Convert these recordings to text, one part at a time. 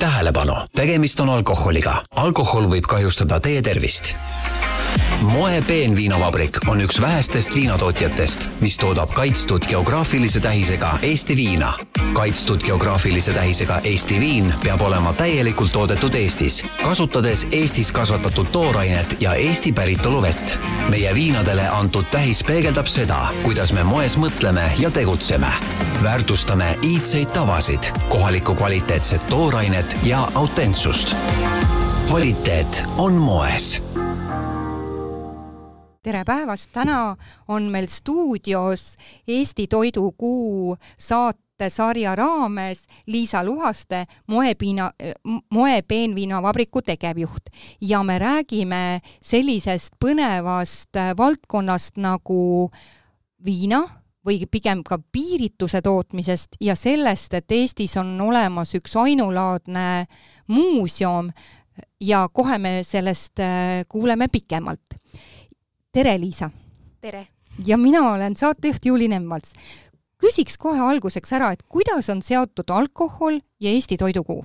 tähelepanu, tegemist on alkoholiga. alkohol võib kahjustada teie tervist moe peenviinavabrik on üks vähestest viinatootjatest, mis toodab kaitstud geograafilise tähisega Eesti viina. kaitstud geograafilise tähisega Eesti viin peab olema täielikult toodetud Eestis, kasutades Eestis kasvatatud toorainet ja Eesti päritolu vett. meie viinadele antud tähis peegeldab seda, kuidas me moes mõtleme ja tegutseme. väärtustame iidseid tavasid, kohalikku kvaliteetset toorainet ja autentsust. kvaliteet on moes tere päevast, täna on meil stuudios Eesti Toidukuu saatesarja raames Liisa Luhaste, moepiina, moepeenviinavabriku tegevjuht. Ja me räägime sellisest põnevast valdkonnast nagu viina või pigem ka piirituse tootmisest ja sellest, et Eestis on olemas üks ainulaadne muuseum ja kohe me sellest äh, kuuleme pikemalt tere, Liisa! tere! ja mina olen saatejuht Juuli Nemvalts. küsiks kohe alguseks ära, et kuidas on seotud alkohol ja Eesti toidukuu?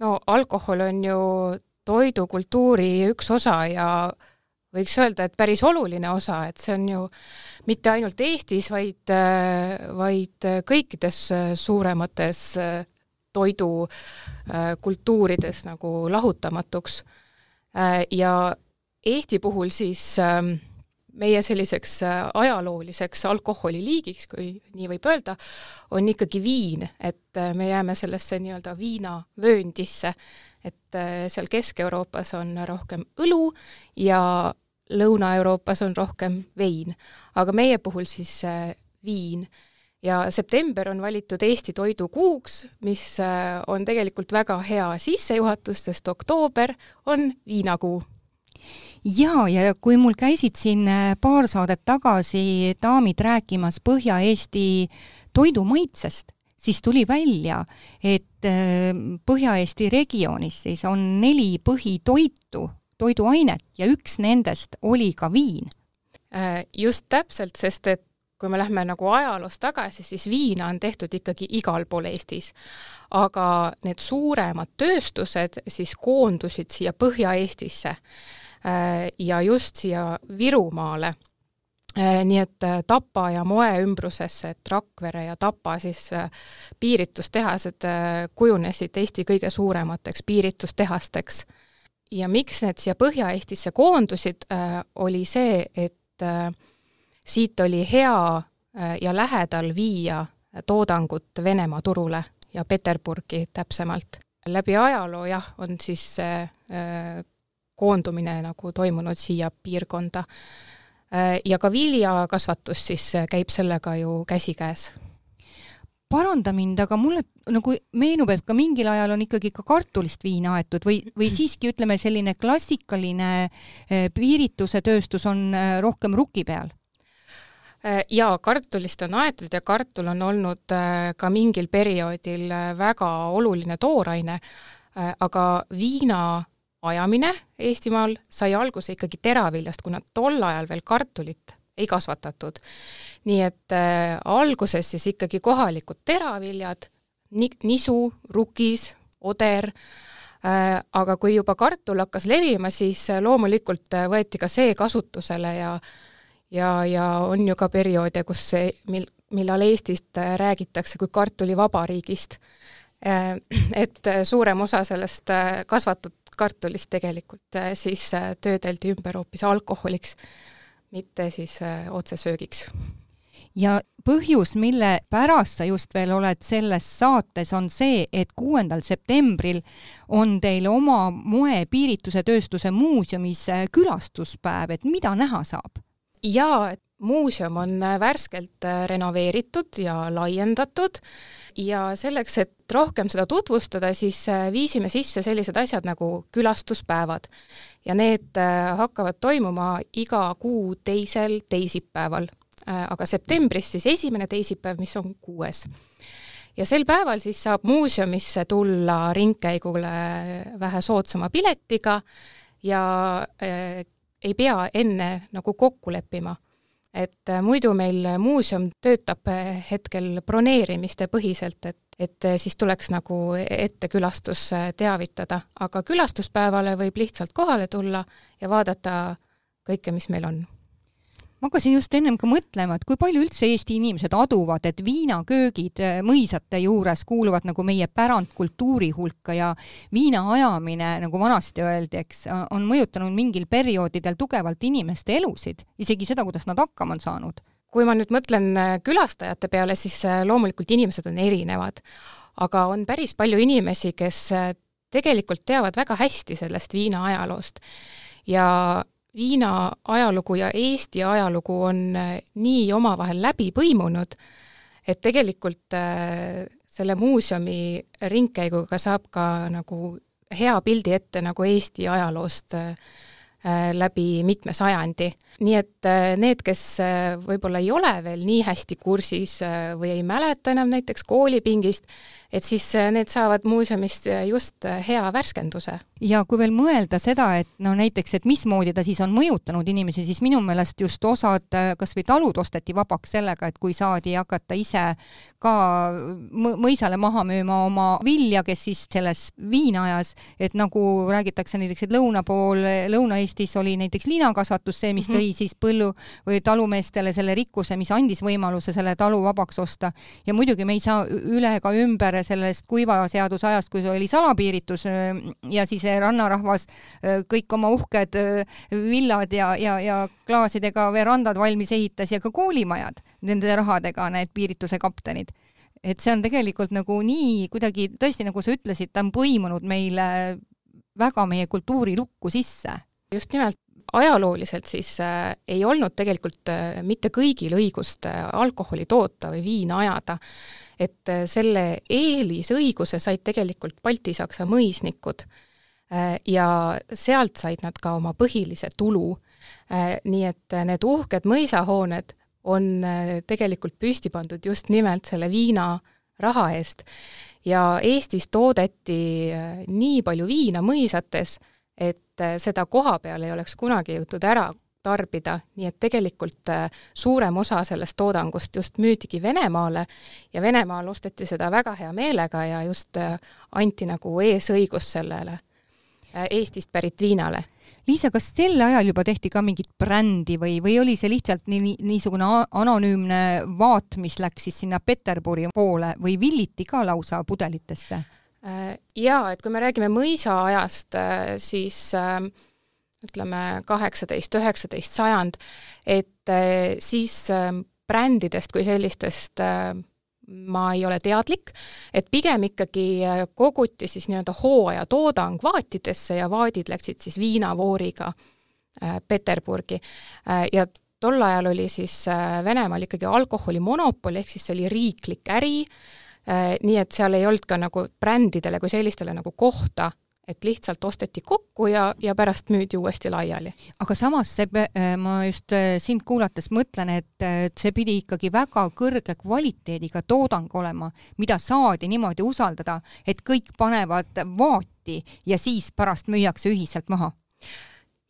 no alkohol on ju toidukultuuri üks osa ja võiks öelda, et päris oluline osa, et see on ju mitte ainult Eestis, vaid, vaid kõikides suuremates toidukultuurides nagu lahutamatuks. ja Eesti puhul siis ähm, meie selliseks äh, ajalooliseks alkoholiliigiks, kui nii võib öelda, on ikkagi viin, et äh, me jääme sellesse nii-öelda viinavööndisse, et äh, seal Kesk-Euroopas on rohkem õlu ja Lõuna-Euroopas on rohkem vein, aga meie puhul siis viin. ja september on valitud Eesti toidukuuks, mis on tegelikult väga hea sissejuhatus, sest oktoober on viinakuu jaa, ja kui mul käisid siin äh, paar saadet tagasi daamid rääkimas Põhja-Eesti toidumaitsest, siis tuli välja, et äh, Põhja-Eesti regioonis siis on neli põhitoitu, toiduainet ja üks nendest oli ka viin. Äh, just täpselt, sest et kui me lähme nagu ajaloos tagasi, siis viina on tehtud ikkagi igal pool Eestis. aga need suuremad tööstused siis koondusid siia Põhja-Eestisse ja just siia Virumaale äh, nii et äh, Tapa ja Moe ümbrusesse, et Rakvere ja Tapa siis piiritustehased kujunesid Eesti kõige suuremateks piiritustehasteks. ja miks need siia Põhja-Eestisse koondusid, oli see, et siit oli hea ja lähedal viia toodangut Venemaa turule ja Peterburgi täpsemalt. läbi ajaloo jah, on siis koondumine nagu toimunud siia piirkonda. ja ka viljakasvatus siis käib sellega ju käsikäes paranda mind, aga mulle nagu meenub, et ka mingil ajal on ikkagi ka kartulist viina aetud või, või siiski ütleme, selline klassikaline eh, piirituse tööstus on rohkem ruki peal? Jaa, kartulist on aetud ja kartul on olnud ka mingil perioodil väga oluline tooraine, aga viina ajamine Eestimaal sai alguse ikkagi teraviljast, kuna tol ajal veel kartulit ei kasvatatud. nii et äh, alguses siis ikkagi kohalikud teraviljad, ni-, nisu, rukis, oder äh,, aga kui juba kartul hakkas levima, siis äh, loomulikult äh, võeti ka see kasutusele ja ja, ja on ju ka perioode, kus see, mil, millal Eestist äh, räägitakse kui kartulivabariigist. Et suurem osa sellest kasvatud kartulist tegelikult äh, siis äh, töödeldi ümber hoopis alkoholiks, mitte siis äh, otsesöögiks ja põhjus, mille pärast sa just veel oled selles saates, on see, et kuuendal septembril on teil oma moepiirituse tööstuse muuseumis külastuspäev, et mida näha saab? jaa, et muuseum on värskelt renoveeritud ja laiendatud ja selleks, et rohkem seda tutvustada, siis äh, viisime sisse sellised asjad nagu külastuspäevad. ja need äh, hakkavad toimuma iga kuu teisel teisipäeval, äh, aga septembris siis esimene teisipäev, mis on kuues. ja sel päeval siis saab muuseumisse tulla ringkäigule vähe soodsama piletiga ja äh, ei pea enne nagu kokku leppima et muidu meil muuseum töötab hetkel broneerimiste põhiselt, et et siis tuleks nagu ette külastus teavitada, aga külastuspäevale võib lihtsalt kohale tulla ja vaadata kõike, mis meil on ma hakkasin just ennem ka mõtlema, et kui palju üldse Eesti inimesed aduvad, et viinaköögid äh, mõisate juures kuuluvad nagu meie pärandkultuuri hulka ja viina ajamine, nagu vanasti öeldi, eks, on mõjutanud mingil perioodidel tugevalt inimeste elusid, isegi seda, kuidas nad hakkama on saanud. kui ma nüüd mõtlen äh, külastajate peale, siis äh, loomulikult inimesed on erinevad, aga on päris palju inimesi, kes tegelikult teavad väga hästi sellest viina ajaloost ja Viina ajalugu ja Eesti ajalugu on äh, nii omavahel läbi põimunud, et tegelikult äh, selle muuseumi ringkäiguga saab ka nagu hea pildi ette nagu Eesti ajaloost äh, läbi mitme sajandi. nii et need, kes võib-olla ei ole veel nii hästi kursis või ei mäleta enam näiteks koolipingist, et siis äh, need saavad muuseumist äh, just äh, hea värskenduse. ja kui veel mõelda seda, et no näiteks, et mismoodi ta siis on mõjutanud inimesi, siis minu meelest just osad kas või talud osteti vabaks sellega, et kui saadi hakata ise ka mõisale maha müüma oma vilja, kes siis sellest viina ajas, et nagu räägitakse näiteks, et lõuna pool, Lõuna-Eestis oli näiteks liinakasvatus see, mis mm -hmm. tõi siis põllu või talumeestele selle rikkuse, mis andis võimaluse selle talu vabaks osta. ja muidugi me ei saa üle ega ümber sellest kuivaseaduse ajast, kui oli salapiiritus ja siis rannarahvas äh, kõik oma uhked villad ja, ja, ja klaasidega verandad valmis ehitas ja ka koolimajad nende rahadega, need piirituse kaptenid et see on tegelikult nagu nii kuidagi tõesti, nagu sa ütlesid, ta on põimunud meile väga meie kultuurilukku sisse. just nimelt, ajalooliselt siis äh, ei olnud tegelikult äh, mitte kõigil õigust äh, alkoholi toota või viina ajada et äh, selle eelisõiguse said tegelikult baltisaksa mõisnikud äh, ja sealt said nad ka oma põhilise tulu. Äh, nii et need uhked mõisahooned on tegelikult püsti pandud just nimelt selle viina raha eest ja Eestis toodeti nii palju viina mõisates, et seda koha peal ei oleks kunagi jõutud ära tarbida, nii et tegelikult äh, suurem osa sellest toodangust just müüdigi Venemaale ja Venemaal osteti seda väga hea meelega ja just äh, anti nagu eesõigus sellele äh, Eestist pärit viinale Liisa, kas sel ajal juba tehti ka mingit brändi või, või oli see lihtsalt nii, niisugune anonüümne vaat, mis läks siis sinna Peterburi poole või villiti ka lausa pudelitesse? Jaa, et kui me räägime mõisaajast, siis äh, ütleme, kaheksateist, üheksateist sajand, et eh, siis eh, brändidest kui sellistest eh, ma ei ole teadlik, et pigem ikkagi koguti siis nii-öelda hooajatoodang vaatidesse ja vaadid läksid siis viinavooriga Peterburgi. Ja tol ajal oli siis Venemaal ikkagi alkoholimonopol, ehk siis see oli riiklik äri, nii et seal ei olnud ka nagu brändidele kui sellistele nagu kohta et lihtsalt osteti kokku ja, ja pärast müüdi uuesti laiali. aga samas see, äh, ma just äh, sind kuulates mõtlen, et see pidi ikkagi väga kõrge kvaliteediga toodang olema, mida saadi niimoodi usaldada, et kõik panevad vaati ja siis pärast müüakse ühiselt maha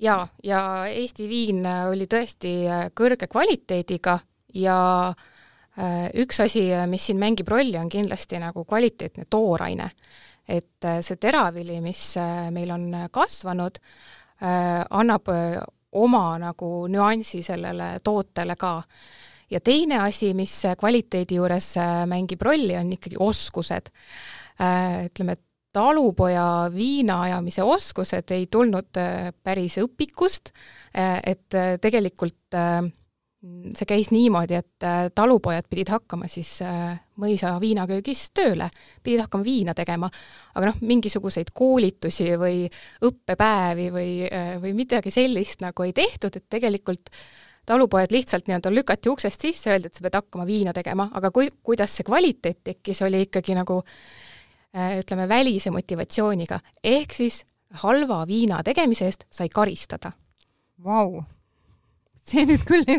jaa, ja Eesti viin oli tõesti äh, kõrge kvaliteediga ja üks asi, mis siin mängib rolli, on kindlasti nagu kvaliteetne tooraine et äh, see teravili, mis äh, meil on kasvanud, äh, annab oma nagu nüansi sellele tootele ka. ja teine asi, mis kvaliteedi juures mängib rolli, on ikkagi oskused. Ütleme, et talupoja viina ajamise oskused ei tulnud päris õpikust, et tegelikult see käis niimoodi, et äh, talupojad pidid hakkama siis äh, mõisa viinaköögis tööle, pidid hakkama viina tegema, aga noh, mingisuguseid koolitusi või õppepäevi või, äh, või midagi sellist nagu ei tehtud, et tegelikult talupojad lihtsalt nii-öelda lükati uksest sisse, öeldi, et sa pead hakkama viina tegema, aga kui, kuidas see kvaliteet tekkis, oli ikkagi nagu ütleme, välise motivatsiooniga, ehk siis halva viina tegemise eest sai karistada. Vau, see nüüd küll,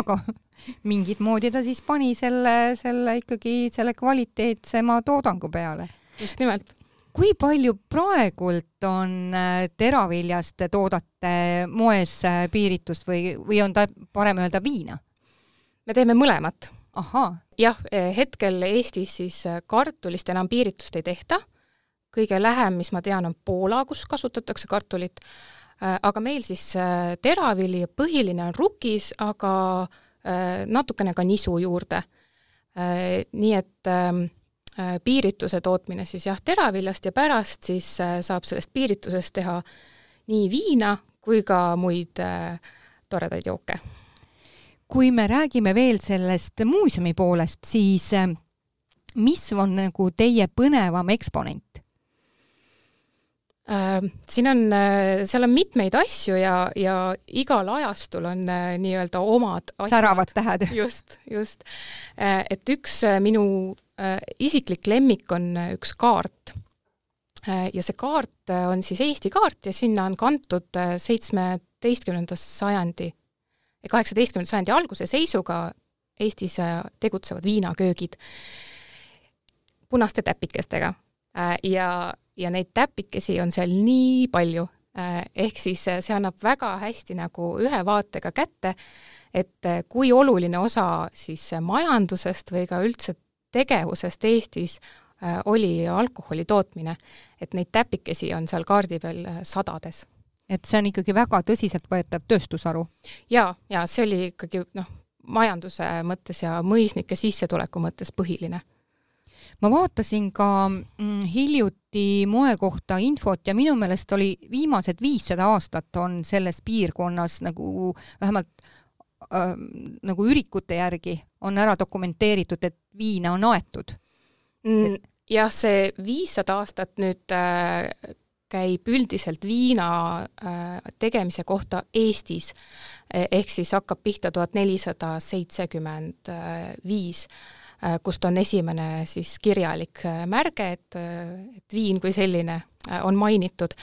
aga mingit moodi ta siis pani selle, selle ikkagi selle kvaliteetsema toodangu peale. just nimelt. kui palju praegult on äh, teraviljast toodate moes äh, piiritust või, või on ta parem öelda viina? me teeme mõlemat. jah, hetkel Eestis siis kartulist enam piiritust ei tehta, kõige lähem, mis ma tean, on Poola, kus kasutatakse kartulit, aga meil siis teravili, põhiline on rukis, aga natukene ka nisu juurde. Nii et ähm, piirituse tootmine siis jah, teraviljast ja pärast siis saab sellest piiritusest teha nii viina kui ka muid toredaid jooke kui me räägime veel sellest muuseumi poolest, siis äh, mis on nagu teie põnevam eksponent? Äh, siin on, äh, seal on mitmeid asju ja, ja igal ajastul on nii-öelda omad asjad. säravad tähed. just, just. et üks minu isiklik lemmik on üks kaart. ja see kaart on siis Eesti kaart ja sinna on kantud seitsmeteistkümnenda sajandi kaheksateistkümnenda sajandi alguse seisuga Eestis äh, tegutsevad viinaköögid punaste täpikestega äh, ja, ja neid täpikesi on seal nii palju, äh, ehk siis see annab väga hästi nagu ühe vaatega kätte, et kui oluline osa siis majandusest või ka üldse tegevusest Eestis oli alkoholi tootmine, et neid täpikesi on seal kaardi peal sadades et see on ikkagi väga tõsiseltvõetav tööstusharu. jaa, jaa, see oli ikkagi noh, majanduse mõttes ja mõisnike sissetuleku mõttes põhiline. Ma vaatasin ka mm, hiljuti moe kohta infot ja minu meelest oli viimased viissada aastat on selles piirkonnas nagu vähemalt äh, nagu ürikute järgi on ära dokumenteeritud, et viina on aetud mm,. jah, see viissada aastat nüüd äh, käib üldiselt viina äh, tegemise kohta Eestis, e-, ehk siis hakkab pihta tuhat nelisada seitsekümmend viis, äh, kust on esimene siis kirjalik äh, märge, et, et viin kui selline on mainitud.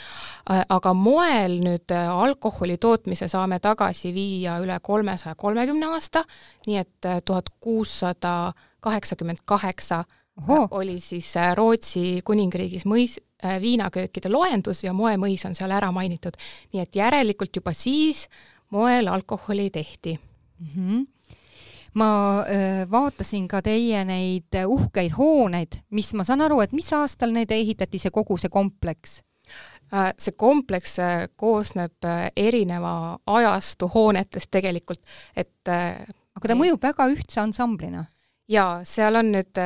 aga moel nüüd alkoholi tootmise saame tagasi viia üle kolmesaja kolmekümne aasta, nii et tuhat kuussada kaheksakümmend kaheksa oli siis Rootsi kuningriigis mõis, Äh, viinaköökide loendus ja moemõis on seal ära mainitud. nii et järelikult juba siis moel alkoholi tehti mm. -hmm ma äh, vaatasin ka teie neid uhkeid hooneid, mis ma saan aru, et mis aastal need ehitati, see kogu see kompleks? Äh, see kompleks koosneb erineva ajastu hoonetest tegelikult, et aga ta mõjub väga ühtse ansamblina? jaa, seal on nüüd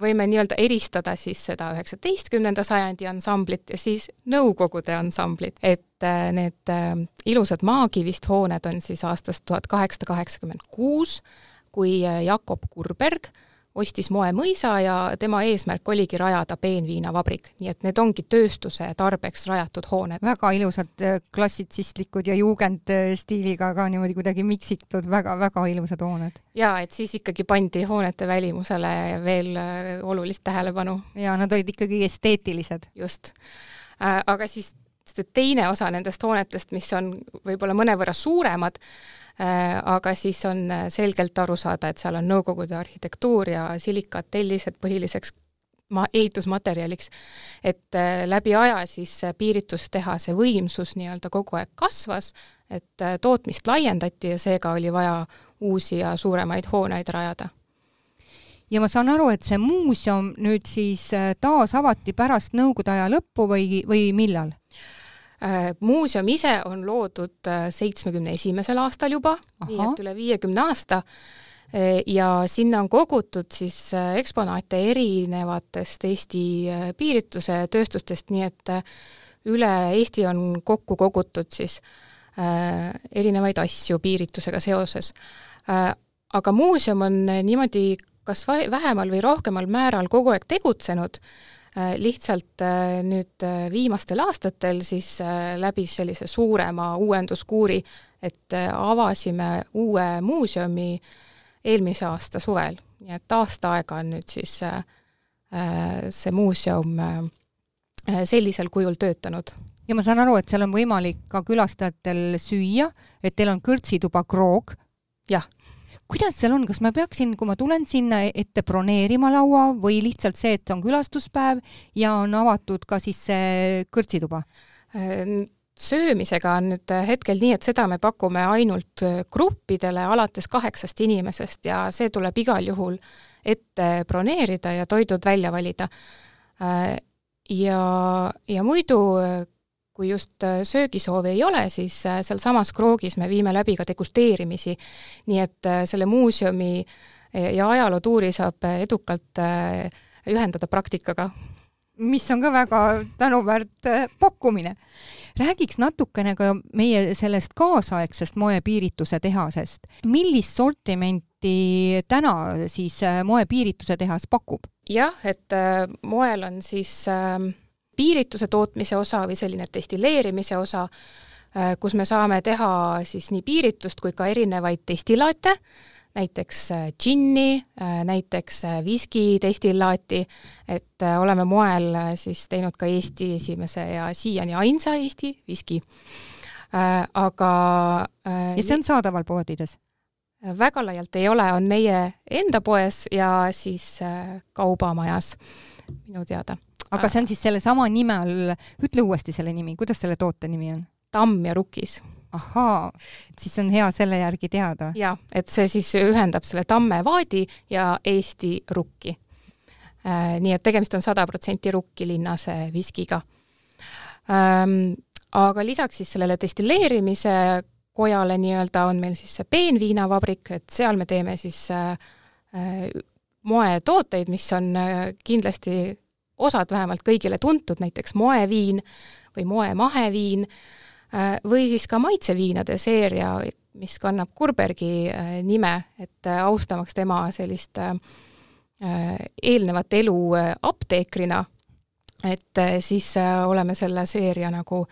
võime nii-öelda eristada siis seda üheksateistkümnenda sajandi ansamblit ja siis Nõukogude ansamblit, et äh, need äh, ilusad maakivist hooned on siis aastast tuhat kaheksasada kaheksakümmend kuus, kui äh, Jakob Kurberg ostis moemõisa ja tema eesmärk oligi rajada peenviinavabrik, nii et need ongi tööstuse tarbeks rajatud hooned. väga ilusad klassitsistlikud ja juugendstiiliga ka niimoodi kuidagi miksitud väga,, väga-väga ilusad hooned. jaa, et siis ikkagi pandi hoonete välimusele veel olulist tähelepanu. jaa, nad olid ikkagi esteetilised. just. aga siis teine osa nendest hoonetest, mis on võib-olla mõnevõrra suuremad, Äh, aga siis on äh, selgelt aru saada, et seal on Nõukogude arhitektuur ja silikatellised põhiliseks ma-, ehitusmaterjaliks. et äh, läbi aja siis piiritustehase võimsus nii-öelda kogu aeg kasvas, et tootmist laiendati ja seega oli vaja uusi ja suuremaid hooneid rajada ja ma saan aru, et see muuseum nüüd siis taas avati pärast Nõukogude aja lõppu või, või millal? Äh, muuseum ise on loodud äh, seitsmekümne esimesel aastal juba, nii et üle viiekümne aasta, äh, ja sinna on kogutud siis eksponaate erinevatest Eesti piirituse tööstustest, nii et üle Eesti on kokku kogutud siis erinevaid asju piiritusega seoses. Aga muuseum on niimoodi kas vähemal või rohkemal määral kogu aeg tegutsenud, lihtsalt äh, nüüd äh, viimastel aastatel siis läbis sellise suurema uuenduskuuri, et avasime uue muuseumi eelmise aasta suvel, nii et aasta aega on nüüd siis see muuseum sellisel kujul töötanud. Ja ma saan aru, et seal on võimalik ka külastajatel süüa, et teil on kõrtsituba Kroog. jah, kuidas seal on, kas ma peaksin, kui ma tulen sinna ette broneerima laua või lihtsalt see, et on külastuspäev ja on avatud ka siis see kõrtsituba? söömisega on nüüd hetkel nii, et seda me pakume ainult gruppidele alates kaheksast inimesest ja see tuleb igal juhul ette broneerida ja toidud välja valida. Ja, ja muidu, kui just söögisoovi ei ole, siis sealsamas kroogis me viime läbi ka degusteerimisi, nii et selle muuseumi ja ajalootuuri saab edukalt ühendada praktikaga mis on ka väga tänuväärt äh, pakkumine. räägiks natukene ka meie sellest kaasaegsest moepiirituse tehasest. millist sortimenti täna siis äh, moepiirituse tehas pakub? jah, et äh, moel on siis ähm, piirituse tootmise osa või selline destilleerimise osa, kus me saame teha siis nii piiritust kui ka erinevaid destillaate näiteks äh, džinni, äh, näiteks äh, viski destillaati, et oleme moel siis teinud ka Eesti esimese ja siiani ainsa Eesti viski. Aga ja see on saadaval poodides? väga laialt ei ole, on meie enda poes ja siis kaubamajas minu teada. Aga see on siis sellesama nime all, ütle uuesti selle nimi, kuidas selle toote nimi on? tamm ja rukis ahaa, siis on hea selle järgi teada. jah, et see siis ühendab selle tamme vaadi ja Eesti rukki äh,. nii et tegemist on sada protsenti rukkilinnase viskiga ähm,. aga lisaks siis sellele destilleerimise kojale nii-öelda on meil siis see peenviinavabrik, et seal me teeme siis äh, äh moetooteid, mis on kindlasti osad vähemalt kõigile tuntud, näiteks moeviin või moemaheviin äh,, või siis ka maitseviinade seeria, mis kannab Kurbergi äh, nime, et äh, austamaks tema sellist eelnevat elu apteekrina, et siis oleme selle seeria nagu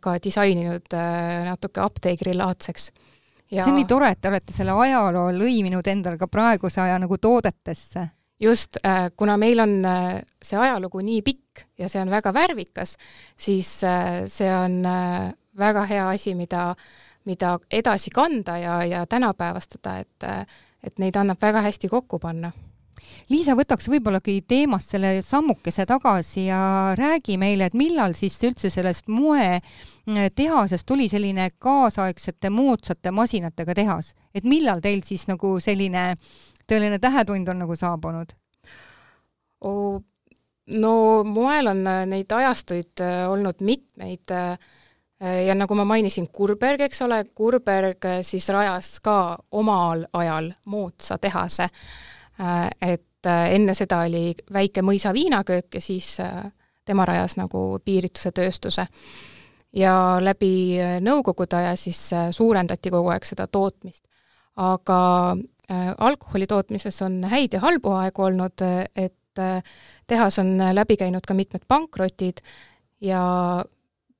ka disaininud natuke apteekrilaadseks ja see on nii tore, et te olete selle ajaloo lõiminud endale ka praeguse aja nagu toodetesse. Just, kuna meil on see ajalugu nii pikk ja see on väga värvikas, siis see on väga hea asi, mida, mida edasi kanda ja, ja tänapäevastada, et, et neid annab väga hästi kokku panna. Liisa, võtaks võib-ollagi teemast selle sammukese tagasi ja räägi meile, et millal siis üldse sellest moetehasest tuli selline kaasaegsete moodsate masinatega tehas, et millal teil siis nagu selline tõeline tähetund on nagu saabunud oh,? no moel on neid ajastuid äh, olnud mitmeid äh, Äh, ja nagu ma mainisin, Kurberg, eks ole, Kurberg äh, siis rajas ka omal ajal moodsa tehase. Äh, et enne seda oli väike mõisa viinaköök ja siis tema rajas nagu piirituse tööstuse. ja läbi Nõukogude aja siis suurendati kogu aeg seda tootmist. aga alkoholi tootmises on häid ja halbu aegu olnud, et tehas on läbi käinud ka mitmed pankrotid ja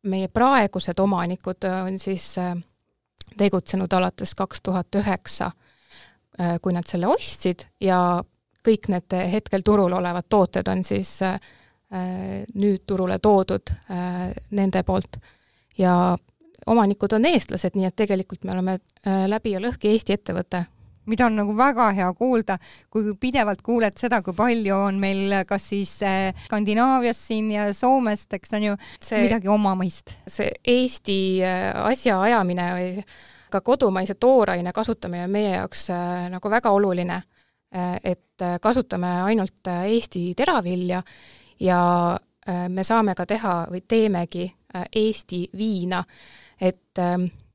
meie praegused omanikud äh, on siis äh, tegutsenud alates kaks tuhat üheksa, äh, kui nad selle ostsid ja kõik need hetkel turul olevad tooted on siis nüüd turule toodud nende poolt. ja omanikud on eestlased, nii et tegelikult me oleme läbi ja lõhki Eesti ettevõte mida on nagu väga hea kuulda, kui pidevalt kuuled seda, kui palju on meil kas siis eh, Skandinaavias siin ja Soomest, eks on ju, midagi omamist. see Eesti eh, asjaajamine või ka kodumaise tooraine kasutamine on meie jaoks eh, nagu väga oluline. et kasutame ainult Eesti teravilja ja me saame ka teha või teemegi Eesti viina, et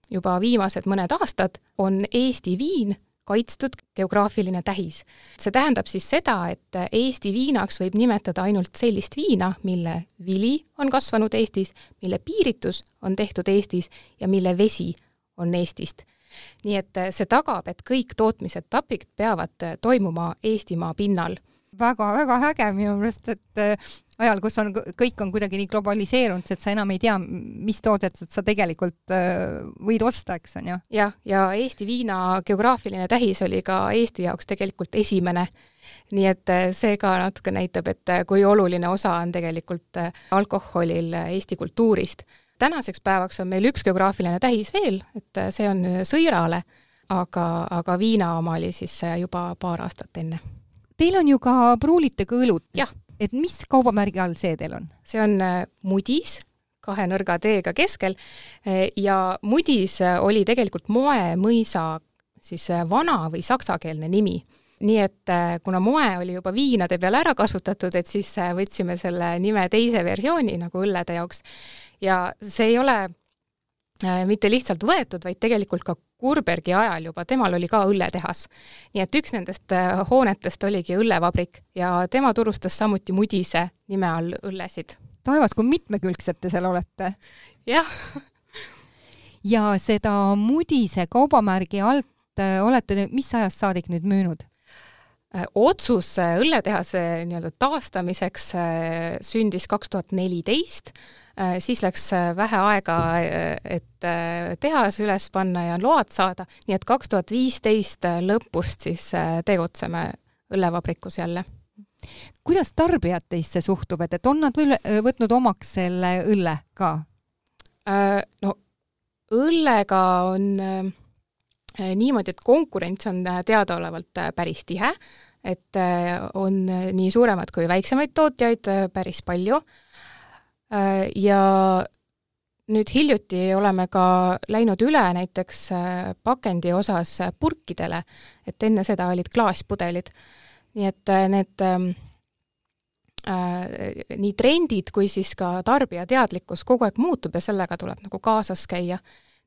juba viimased mõned aastad on Eesti viin kaitstud geograafiline tähis. see tähendab siis seda, et Eesti viinaks võib nimetada ainult sellist viina, mille vili on kasvanud Eestis, mille piiritus on tehtud Eestis ja mille vesi on Eestist. nii et see tagab, et kõik tootmisetapid peavad toimuma Eestimaa pinnal väga-väga äge minu meelest, et ajal, kus on, kõik on kuidagi nii globaliseerunud, et sa enam ei tea, mis toodet sa tegelikult äh, võid osta, eks on ju. jah, ja Eesti viina geograafiline tähis oli ka Eesti jaoks tegelikult esimene. nii et äh, see ka natuke näitab, et kui oluline osa on tegelikult alkoholil Eesti kultuurist. tänaseks päevaks on meil üks geograafiline tähis veel, et see on sõirale, aga, aga viina oma oli siis juba paar aastat enne Teil on ju ka pruulitega õlut. jah. Et mis kaubamärgi all see teil on? see on äh, Mudis, kahe nõrga teega keskel ja Mudis oli tegelikult moemõisa siis vana või saksakeelne nimi nii et kuna moe oli juba viinade peal ära kasutatud, et siis võtsime selle nime teise versiooni nagu õllede jaoks. ja see ei ole mitte lihtsalt võetud, vaid tegelikult ka Kurbergi ajal juba, temal oli ka õlletehas. nii et üks nendest äh, hoonetest oligi õllevabrik ja tema turustas samuti Mudise nime all õllesid. taevas, kui mitmekülgsed te seal olete! jah ja seda Mudise kaubamärgi alt äh, olete mis ajast saadik nüüd müünud? Äh, otsus õlletehase nii-öelda taastamiseks sündis kaks tuhat neliteist Äh, siis läks äh, vähe aega, äh, et tehas üles panna ja load saada, nii et kaks tuhat viisteist lõpust siis tegutseme õllevabrikus jälle. kuidas tarbijad teisse suhtuvad, et on nad võtnud omaks selle õlle ka? No õllega on niimoodi, et konkurents on teadaolevalt päris tihe, et on nii suuremaid kui väiksemaid tootjaid päris palju Äh, ja nüüd hiljuti oleme ka läinud üle näiteks äh, pakendi osas purkidele, et enne seda olid klaaspudelid. nii et äh, need äh, nii trendid kui siis ka tarbija teadlikkus kogu aeg muutub ja sellega tuleb nagu kaasas käia.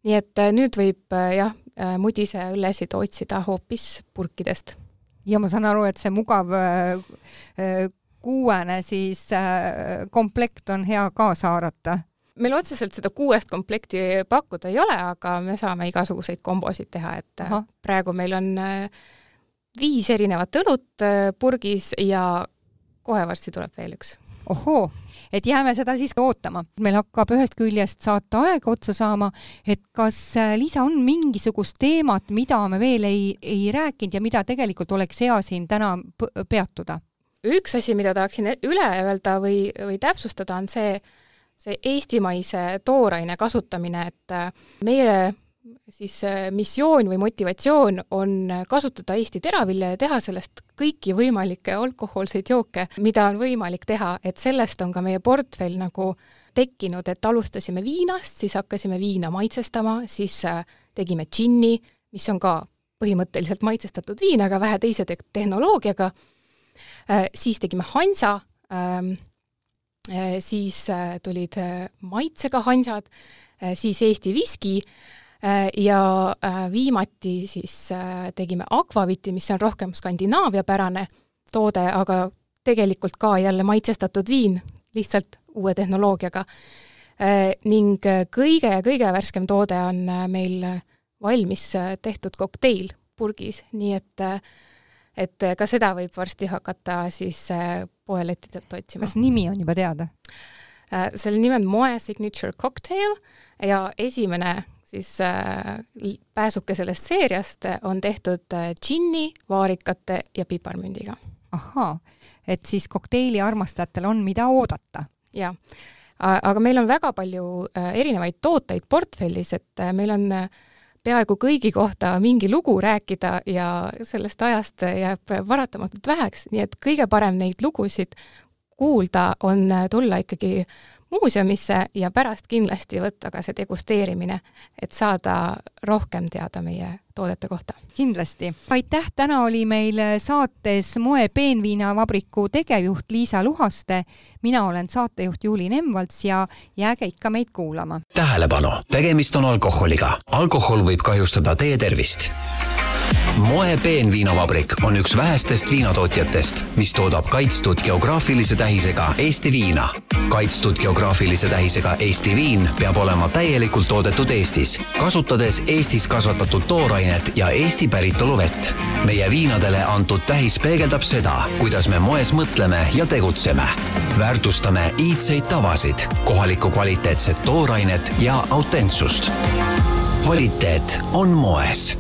nii et nüüd võib jah, mudise õllesid otsida hoopis purkidest. ja ma saan aru, et see mugav kuuene siis äh, komplekt on hea kaasa haarata? meil otseselt seda kuuest komplekti pakkuda ei ole, aga me saame igasuguseid kombosid teha, et äh, Aha. praegu meil on äh, viis erinevat õlut purgis ja kohe varsti tuleb veel üks. ohoo, et jääme seda siis ootama. meil hakkab ühest küljest saate aeg otsa saama, et kas Liisa on mingisugust teemat, mida me veel ei, ei rääkinud ja mida tegelikult oleks hea siin täna peatuda? Üks asi, mida tahaksin e-, üle öelda või, või täpsustada, on see, see eestimaise tooraine kasutamine, et äh, meie siis äh, missioon või motivatsioon on kasutada Eesti teravilja ja teha sellest kõiki võimalikke alkohoolseid jooke, mida on võimalik teha, et sellest on ka meie portfell nagu tekkinud, et alustasime viinast, siis hakkasime viina maitsestama, siis äh, tegime džinni, mis on ka põhimõtteliselt maitsestatud viin, aga vähe teise te tehnoloogiaga siis tegime Hansa, ähm, äh, siis äh, tulid maitsega Hansad, siis Eesti viski ja viimati siis tegime Aquaviti, mis on rohkem skandinaaviapärane toode, aga tegelikult ka jälle maitsestatud viin, lihtsalt uue tehnoloogiaga. ning kõige-kõige värskem toode on meil valmis tehtud kokteil purgis, nii et äh, et äh, ka seda võib varsti hakata siis äh, poelettidelt otsima. kas nimi on juba teada? Äh, selle nimi on Moe Signature Cocktail ja esimene siis pääsuke sellest seeriast on tehtud džinni, vaarikate ja piparmündiga. ahhaa, et siis kokteili armastajatel on, mida oodata. jah, aga meil on väga palju erinevaid tooteid portfellis, et meil on äh, peaaegu kõigi kohta mingi lugu rääkida ja sellest ajast jääb paratamatult väheks, nii et kõige parem neid lugusid kuulda on tulla ikkagi muuseumisse ja pärast kindlasti võtta ka see degusteerimine, et saada rohkem teada meie toodete kohta. kindlasti. aitäh, täna oli meil saates moe peenviinavabriku tegevjuht Liisa Luhaste. mina olen saatejuht Juuli Nemvalts ja jääge ikka meid kuulama. tähelepanu, tegemist on alkoholiga. alkohol võib kahjustada teie tervist moe peenviinavabrik on üks vähestest viinatootjatest, mis toodab kaitstud geograafilise tähisega Eesti viina. kaitstud geograafilise tähisega Eesti viin peab olema täielikult toodetud Eestis, kasutades Eestis kasvatatud toorainet ja Eesti päritolu vett. meie viinadele antud tähis peegeldab seda, kuidas me moes mõtleme ja tegutseme. väärtustame iidseid tavasid, kohalikku kvaliteetset toorainet ja autentsust. kvaliteet on moes